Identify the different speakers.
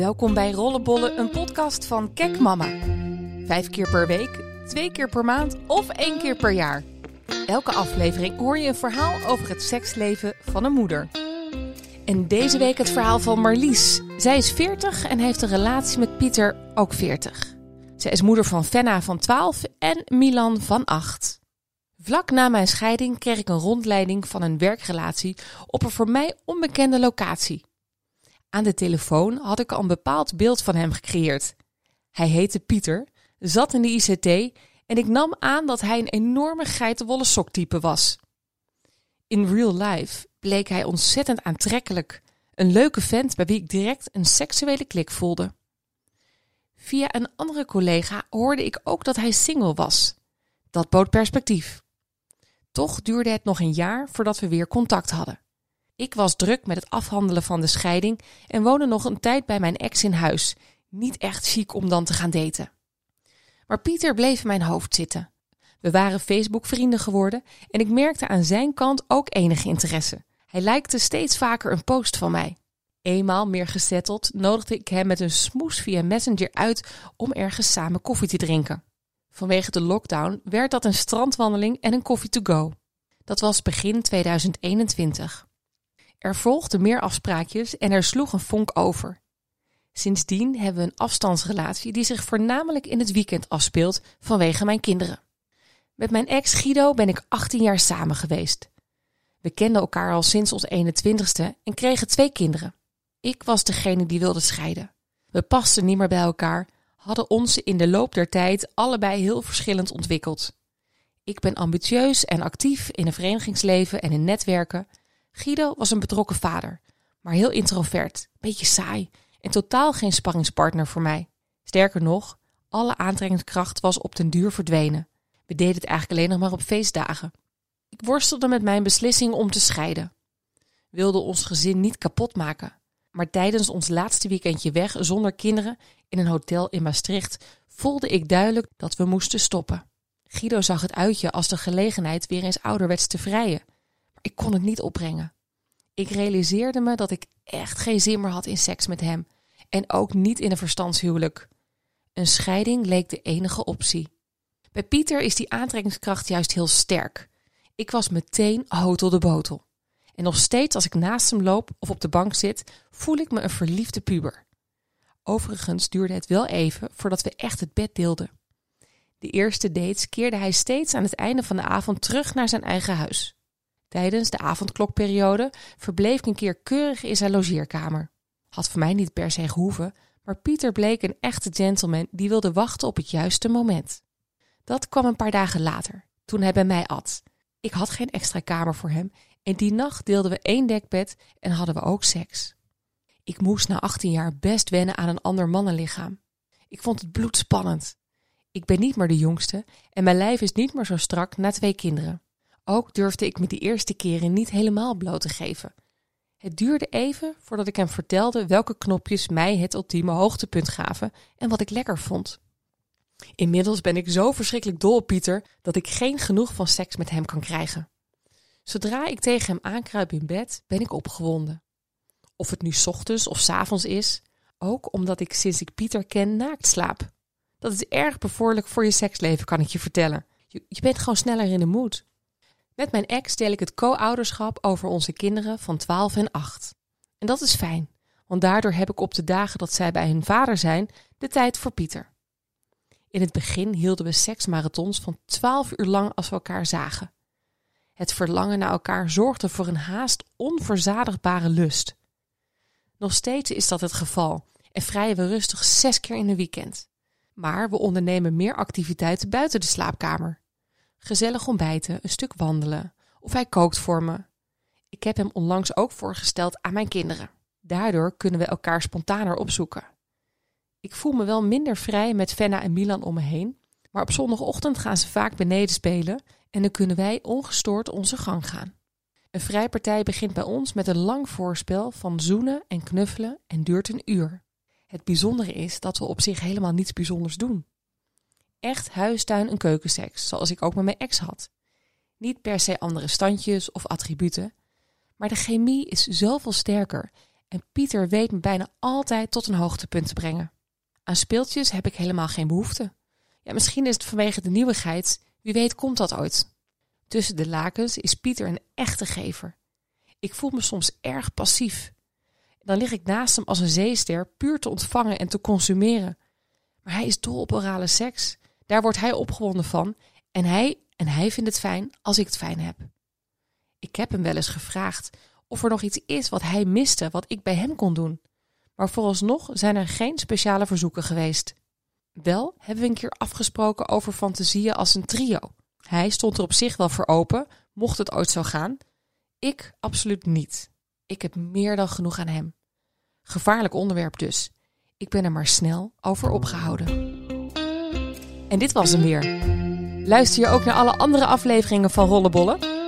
Speaker 1: Welkom bij Rollenbollen, een podcast van Kek Mama. Vijf keer per week, twee keer per maand of één keer per jaar. Elke aflevering hoor je een verhaal over het seksleven van een moeder. En deze week het verhaal van Marlies. Zij is 40 en heeft een relatie met Pieter, ook 40. Zij is moeder van Fenna van 12 en Milan van 8. Vlak na mijn scheiding kreeg ik een rondleiding van een werkrelatie op een voor mij onbekende locatie. Aan de telefoon had ik al een bepaald beeld van hem gecreëerd. Hij heette Pieter, zat in de ICT en ik nam aan dat hij een enorme geitenwolle soktype was. In real life bleek hij ontzettend aantrekkelijk, een leuke vent bij wie ik direct een seksuele klik voelde. Via een andere collega hoorde ik ook dat hij single was. Dat bood perspectief. Toch duurde het nog een jaar voordat we weer contact hadden. Ik was druk met het afhandelen van de scheiding en woonde nog een tijd bij mijn ex in huis. Niet echt chic om dan te gaan daten. Maar Pieter bleef in mijn hoofd zitten. We waren Facebook-vrienden geworden en ik merkte aan zijn kant ook enige interesse. Hij lijkte steeds vaker een post van mij. Eenmaal meer gezetteld nodigde ik hem met een smoes via Messenger uit om ergens samen koffie te drinken. Vanwege de lockdown werd dat een strandwandeling en een koffie to go. Dat was begin 2021. Er volgden meer afspraakjes en er sloeg een vonk over. Sindsdien hebben we een afstandsrelatie die zich voornamelijk in het weekend afspeelt vanwege mijn kinderen. Met mijn ex Guido ben ik 18 jaar samen geweest. We kenden elkaar al sinds ons 21ste en kregen twee kinderen. Ik was degene die wilde scheiden. We pasten niet meer bij elkaar, hadden ons in de loop der tijd allebei heel verschillend ontwikkeld. Ik ben ambitieus en actief in een verenigingsleven en in netwerken. Guido was een betrokken vader, maar heel introvert, beetje saai en totaal geen sparringspartner voor mij. Sterker nog, alle aantrekkingskracht was op den duur verdwenen. We deden het eigenlijk alleen nog maar op feestdagen. Ik worstelde met mijn beslissing om te scheiden. Wilde ons gezin niet kapot maken. Maar tijdens ons laatste weekendje weg zonder kinderen in een hotel in Maastricht voelde ik duidelijk dat we moesten stoppen. Guido zag het uitje als de gelegenheid weer eens ouderwets te vrijen. Ik kon het niet opbrengen. Ik realiseerde me dat ik echt geen zin meer had in seks met hem en ook niet in een verstandshuwelijk. Een scheiding leek de enige optie. Bij Pieter is die aantrekkingskracht juist heel sterk. Ik was meteen hotel de botel. En nog steeds als ik naast hem loop of op de bank zit, voel ik me een verliefde puber. Overigens duurde het wel even voordat we echt het bed deelden. De eerste dates keerde hij steeds aan het einde van de avond terug naar zijn eigen huis. Tijdens de avondklokperiode verbleef ik een keer keurig in zijn logeerkamer. Had voor mij niet per se gehoeven, maar Pieter bleek een echte gentleman die wilde wachten op het juiste moment. Dat kwam een paar dagen later, toen hij bij mij at. Ik had geen extra kamer voor hem en die nacht deelden we één dekbed en hadden we ook seks. Ik moest na 18 jaar best wennen aan een ander mannenlichaam. Ik vond het bloedspannend. Ik ben niet meer de jongste en mijn lijf is niet meer zo strak na twee kinderen. Ook durfde ik me die eerste keren niet helemaal bloot te geven. Het duurde even voordat ik hem vertelde welke knopjes mij het ultieme hoogtepunt gaven en wat ik lekker vond. Inmiddels ben ik zo verschrikkelijk dol op Pieter dat ik geen genoeg van seks met hem kan krijgen. Zodra ik tegen hem aankruip in bed, ben ik opgewonden. Of het nu ochtends of avonds is, ook omdat ik sinds ik Pieter ken naakt slaap. Dat is erg bevorderlijk voor je seksleven, kan ik je vertellen. Je, je bent gewoon sneller in de moed. Met mijn ex deel ik het co-ouderschap over onze kinderen van 12 en 8. En dat is fijn, want daardoor heb ik op de dagen dat zij bij hun vader zijn de tijd voor Pieter. In het begin hielden we seksmarathons van 12 uur lang als we elkaar zagen. Het verlangen naar elkaar zorgde voor een haast onverzadigbare lust. Nog steeds is dat het geval en vrijen we rustig zes keer in een weekend. Maar we ondernemen meer activiteiten buiten de slaapkamer. Gezellig ontbijten, een stuk wandelen of hij kookt voor me. Ik heb hem onlangs ook voorgesteld aan mijn kinderen. Daardoor kunnen we elkaar spontaner opzoeken. Ik voel me wel minder vrij met Fenna en Milan om me heen, maar op zondagochtend gaan ze vaak beneden spelen en dan kunnen wij ongestoord onze gang gaan. Een vrijpartij begint bij ons met een lang voorspel van zoenen en knuffelen en duurt een uur. Het bijzondere is dat we op zich helemaal niets bijzonders doen. Echt huistuin en keukenseks, zoals ik ook met mijn ex had. Niet per se andere standjes of attributen, maar de chemie is zoveel sterker En Pieter weet me bijna altijd tot een hoogtepunt te brengen. Aan speeltjes heb ik helemaal geen behoefte. Ja, misschien is het vanwege de nieuwigheid. Wie weet komt dat ooit. Tussen de lakens is Pieter een echte gever. Ik voel me soms erg passief. Dan lig ik naast hem als een zeester, puur te ontvangen en te consumeren. Maar hij is dol op orale seks. Daar wordt hij opgewonden van. En hij, en hij vindt het fijn als ik het fijn heb. Ik heb hem wel eens gevraagd of er nog iets is wat hij miste, wat ik bij hem kon doen. Maar vooralsnog zijn er geen speciale verzoeken geweest. Wel hebben we een keer afgesproken over fantasieën als een trio. Hij stond er op zich wel voor open, mocht het ooit zo gaan. Ik absoluut niet. Ik heb meer dan genoeg aan hem. Gevaarlijk onderwerp dus. Ik ben er maar snel over opgehouden. En dit was hem weer. Luister je ook naar alle andere afleveringen van Rollenbollen?